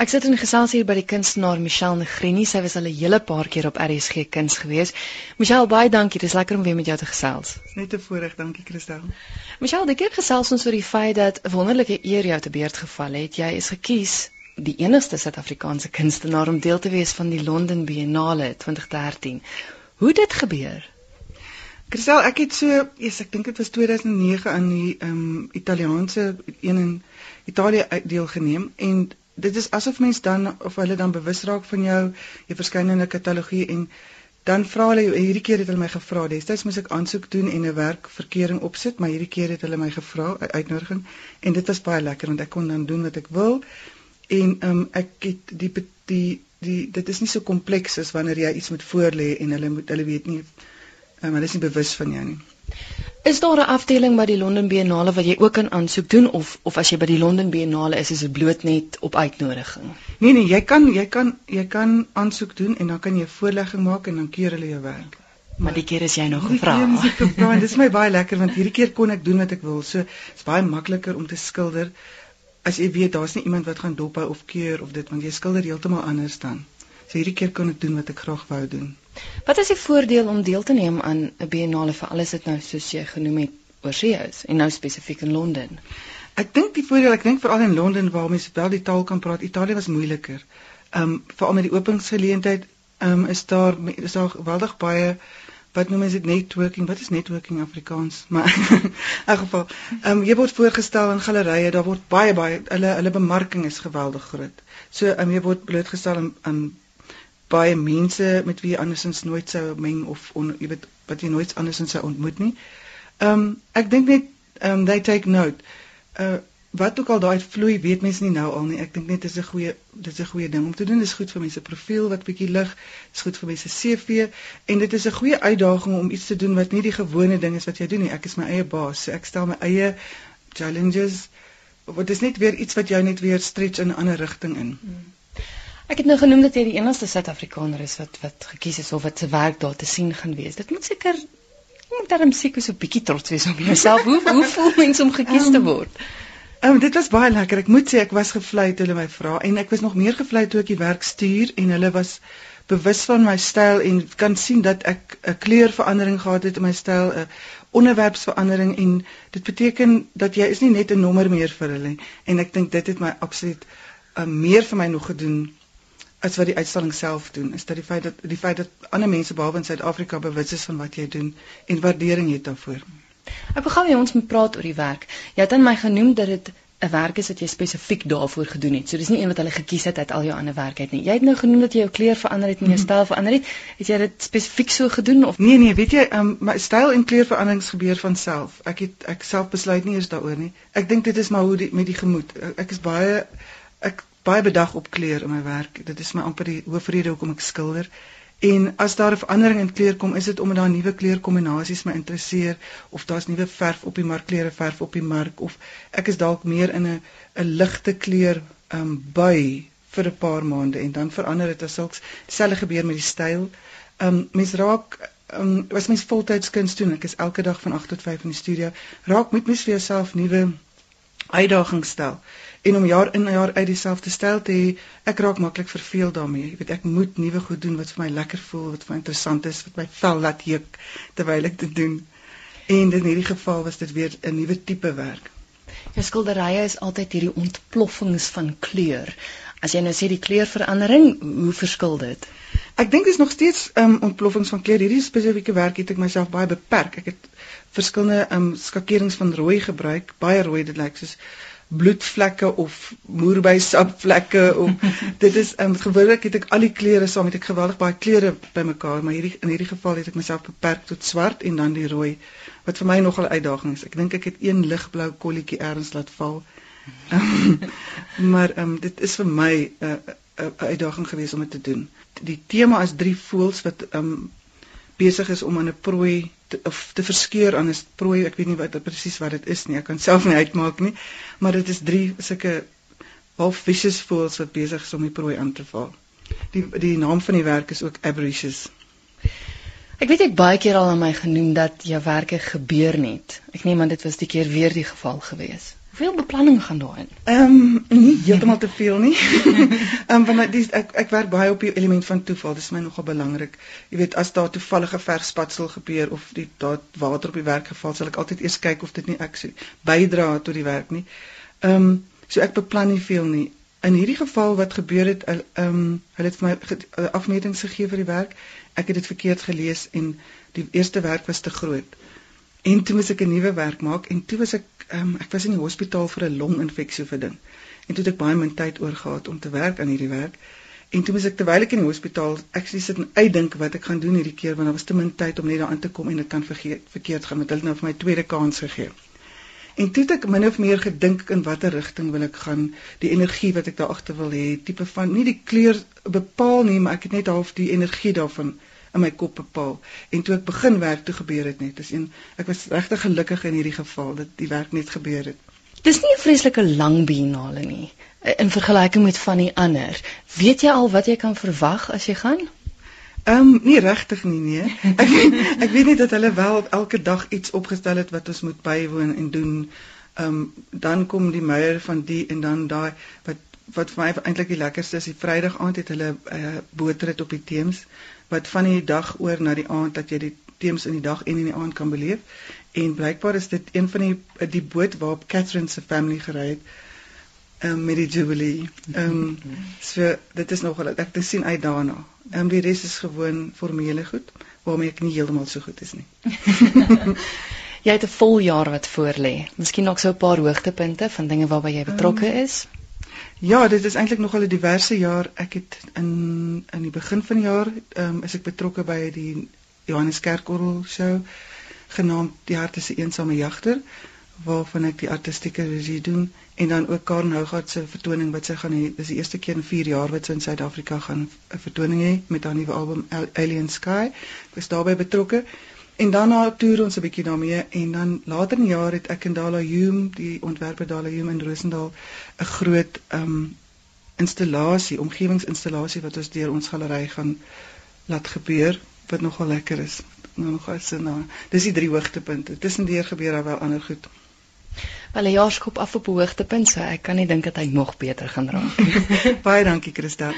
Ek sit in gesels hier by die kunstenaar Michelle Negrini. Sy was al 'n hele paar keer op RSG Kuns gewees. Michelle, baie dankie. Dit is lekker om weer met jou te gesels. Net 'n voorreg, dankie Christel. Michelle, die keer gesels ons oor die feit dat 'n wonderlike eer jou te beurt geval het. Jy is gekies die enigste Suid-Afrikaanse kunstenaar om deel te wees van die Londen Biennale 2013. Hoe dit gebeur? Christel, ek het so, yes, ek dink dit was 2009 aan die ehm um, Italiaanse een in Italië deelgeneem en dit is asof mens dan of hulle dan bewus raak van jou jou verskynende katalogie en dan vra hulle hierdie keer het hulle my gevra destyds moes ek aansoek doen en 'n werkverkering opsit maar hierdie keer het hulle my gevra uitnodiging en dit was baie lekker want ek kon dan doen wat ek wil en um, ek het die die die dit is nie so kompleks as wanneer jy iets moet voorlê en hulle moet hulle weet nie um, hulle is nie bewus van jou nie Is daar 'n afdeling by die Londen Biennale wat jy ook kan aansoek doen of of as jy by die Londen Biennale is, is dit bloot net op uitnodiging? Nee nee, jy kan jy kan jy kan aansoek doen en dan kan jy 'n voorlegging maak en dan keur hulle jou werk. Maar die keer is jy nog gevra. Dit is my baie lekker want hierdie keer kon ek doen wat ek wil. So dit's baie makliker om te skilder as jy weet daar's nie iemand wat gaan dophou of keur of dit want jy skilder heeltemal anders dan. So hierdie keer kon ek doen wat ek graag wou doen. Wat is die voordeel om deel te neem aan 'n biennale vir alles dit nou soos jy genoem het oor see is en nou spesifiek in Londen? Ek dink die voordeel, ek dink veral in Londen waar mense wel die taal kan praat, Italië was moeiliker. Ehm um, veral met die openingsgeleentheid ehm um, is daar is daar geweldig baie wat noem mens dit networking? Wat is networking Afrikaans? Maar in elk geval, ehm um, jy word voorgestel in gallerye, daar word baie baie hulle hulle bemarking is geweldig groot. So ehm um, jy word blootgestel aan aan baie mense met wie jy andersins nooit sou meng of on, jy weet wat jy nooit andersins sou ontmoet nie. Ehm um, ek dink net ehm um, they take note. Uh wat ook al daai vloei, weet mense nie nou al nie. Ek dink net dis 'n goeie dis 'n goeie ding om te doen. Dis goed vir mense profiel wat bietjie lig. Dis goed vir mense CV en dit is 'n goeie uitdaging om iets te doen wat nie die gewone ding is wat jy doen nie. Ek is my eie baas. So ek stel my eie challenges. Wat is net weer iets wat jou net weer stretch in 'n ander rigting in. Hmm. Ek het nou genoem dat jy die enigste Suid-Afrikaner is wat wat gekies is of wat se werk daar te sien gaan wees. Dit moet seker moet daarom seker so 'n bietjie trots wees op jouself. hoe hoe voel mens om gekies um, te word? Ehm um, dit was baie lekker. Ek moet sê ek was gevlei toe hulle my vra en ek was nog meer gevlei toe ek die werk stuur en hulle was bewus van my styl en kan sien dat ek 'n kleurverandering gehad het in my styl, 'n onderwerpsverandering en dit beteken dat jy is nie net 'n nommer meer vir hulle en ek dink dit het my absoluut uh, meer vir my nog gedoen as wat die uitstalling self doen is dat die feit dat die feit dat ander mense behalwe in Suid-Afrika bewus is van wat jy doen en waardering het daarvoor. Ek wil gou hê ons moet praat oor die werk. Jy het aan my genoem dat dit 'n werk is wat jy spesifiek daarvoor gedoen het. So dis nie een wat hulle gekies het uit al jou ander werk uit nie. Jy het nou genoem dat jy jou kleur verander het en jou mhm. styl verander het. Het jy dit spesifiek so gedoen of Nee nee, weet jy, um, my styl en kleurveranderings gebeur van self. Ek het ek self besluit nie eers daaroor nie. Ek dink dit is maar hoe die, met die gemoed. Ek is baie ek baie bedag op kleur in my werk. Dit is my amper die hoofrede hoekom ek skilder. En as daar 'n verandering in kleur kom, is dit omdat daar nuwe kleurkombinasies my interesseer of daar's nuwe verf op die mark, kleure verf op die mark of ek is dalk meer in 'n 'n ligte kleur um bui vir 'n paar maande en dan verander dit as sulks. Dieselfde gebeur met die styl. Um mens raak um as mens voltyds kuns doen, ek is elke dag van 8 tot 5 in die studio, raak moet mens vir jouself nuwe uitdagings stel en om jaar in jaar uit dieselfde styl te hê, ek raak maklik verveeld daarmee. Jy weet ek moet nuwe goed doen wat vir my lekker voel, wat vir my interessant is, wat my vel laat juk terwyl ek dit doen. En in hierdie geval was dit weer 'n nuwe tipe werk. Jou skilderye is altyd hierdie ontploffings van kleur. As jy nou sê die kleurverandering, hoe verskil dit? Ek dink is nog steeds um ontploffings van kleur. Hierdie spesifieke werk het ek myself baie beperk. Ek het verskillende um skakerings van rooi gebruik, baie rooi dit lyk soos bloedvlekke of moerbysapvlekke of dit is um, gewoonlik het ek al die kleure saam met ek geweldig baie kleure bymekaar maar hierdie in hierdie geval het ek myself beperk tot swart en dan die rooi wat vir my nogal 'n uitdaging is ek dink ek het een ligblou kolletjie erns laat val um, maar um, dit is vir my 'n uh, 'n uitdaging geweest om dit te doen die tema is drie voels wat um, besig is om aan 'n prooi te, of te verskeur aan 'n prooi. Ek weet nie wat presies wat dit is nie. Ek kan self nie uitmaak nie. Maar dit is drie sulke half vicious fools wat besig is om die prooi aan te val. Die die naam van die werk is ook Avaricious. Ek weet ek baie keer al aan my genoem dat jou werke gebeur net. Ek neem aan dit was die keer weer die geval gewees. Hoeveel beplanning gaan daarin? Ehm um, nie heeltemal te veel nie. Ehm um, want dis ek ek werk baie op die element van toeval. Dis my nogal belangrik. Jy weet as daar toevallige verspatsel gebeur of die daar water op die werk geval, sal ek altyd eers kyk of dit nie ek so bydra tot die werk nie. Ehm um, so ek beplan nie veel nie. In hierdie geval wat gebeur het, ehm um, hulle het vir my afmetings gegee vir die werk. Ek het dit verkeerd gelees en die eerste werk was te groot. En toe moes ek 'n nuwe werk maak en toe was ek um, ek was in die hospitaal vir 'n longinfeksie vir ding. En toe het ek baie min tyd oor gehad om te werk aan hierdie werk. En toe moes ek terwyl ek in die hospitaal actually sit en uitdink wat ek gaan doen hierdie keer want daar was te min tyd om net daaraan te kom en dit kan vergeet verkeerd gaan hulle nou vir my tweede kans gegee. En toe het ek min of meer gedink in watter rigting wil ek gaan, die energie wat ek daar agter wil hê, tipe van nie die kleur bepaal nie, maar ek het net half die energie daarvan in my kop bepaal. En toe ek begin werk, toe gebeur dit net. Dis een ek was regtig gelukkig in hierdie geval dat die werk net gebeur het. Dis nie 'n vreeslike lang biennale nie in vergelyking met van die ander. Weet jy al wat jy kan verwag as jy gaan? Ehm um, nie regtig nie nee. Ek weet, ek weet nie dat hulle wel elke dag iets opgestel het wat ons moet bywoon en doen. Ehm um, dan kom die meier van die en dan daai wat wat vir my eintlik die lekkerste is, die Vrydag aand het hulle 'n uh, eh, bootrit op die Theems wat van die dag oor na die aand dat jy die teems in die dag en in die aand kan beleef. En blykbaar is dit een van die die boot waarop Catherine se familie gery het um, met die Jubilee. Ehm um, so dit is nogal ek te sien uit daarna. Ehm um, die res is gewoon formele goed waarmee ek nie heeltemal so goed is nie. jy het 'n vol jaar wat voor lê. Miskien nog so 'n paar hoogtepunte van dinge waarby jy betrokke um, is. Ja, dit is eintlik nogal 'n diverse jaar. Ek het in in die begin van die jaar ehm um, is ek betrokke by die Johannes Kerkorrel show genaamd Die Hart is 'n eensame jagter waarvan ek die artistieke regie doen en dan ook Karen Hougaard se vertoning wat sy gaan hê. Dis die eerste keer in 4 jaar wat sy in Suid-Afrika gaan 'n vertoning hê met haar nuwe album Alien Sky. Ek was daarbey betrokke. En daarna toer ons 'n bietjie daarmee en dan later in die jaar het ek en Dala Hume, die ontwerper Dala Hume in Rosendal, 'n groot um installasie, omgewingsinstallasie wat ons deur ons galery gaan laat gebeur wat nogal lekker is. Nou nog as nou. Dis die drie hoogtepunte. Tussendeur gebeur daar wel ander goed. Wel 'n jaarskop af op hoogtepunt, so ek kan nie dink dat hy nog beter gaan raak nie. Baie dankie Christa.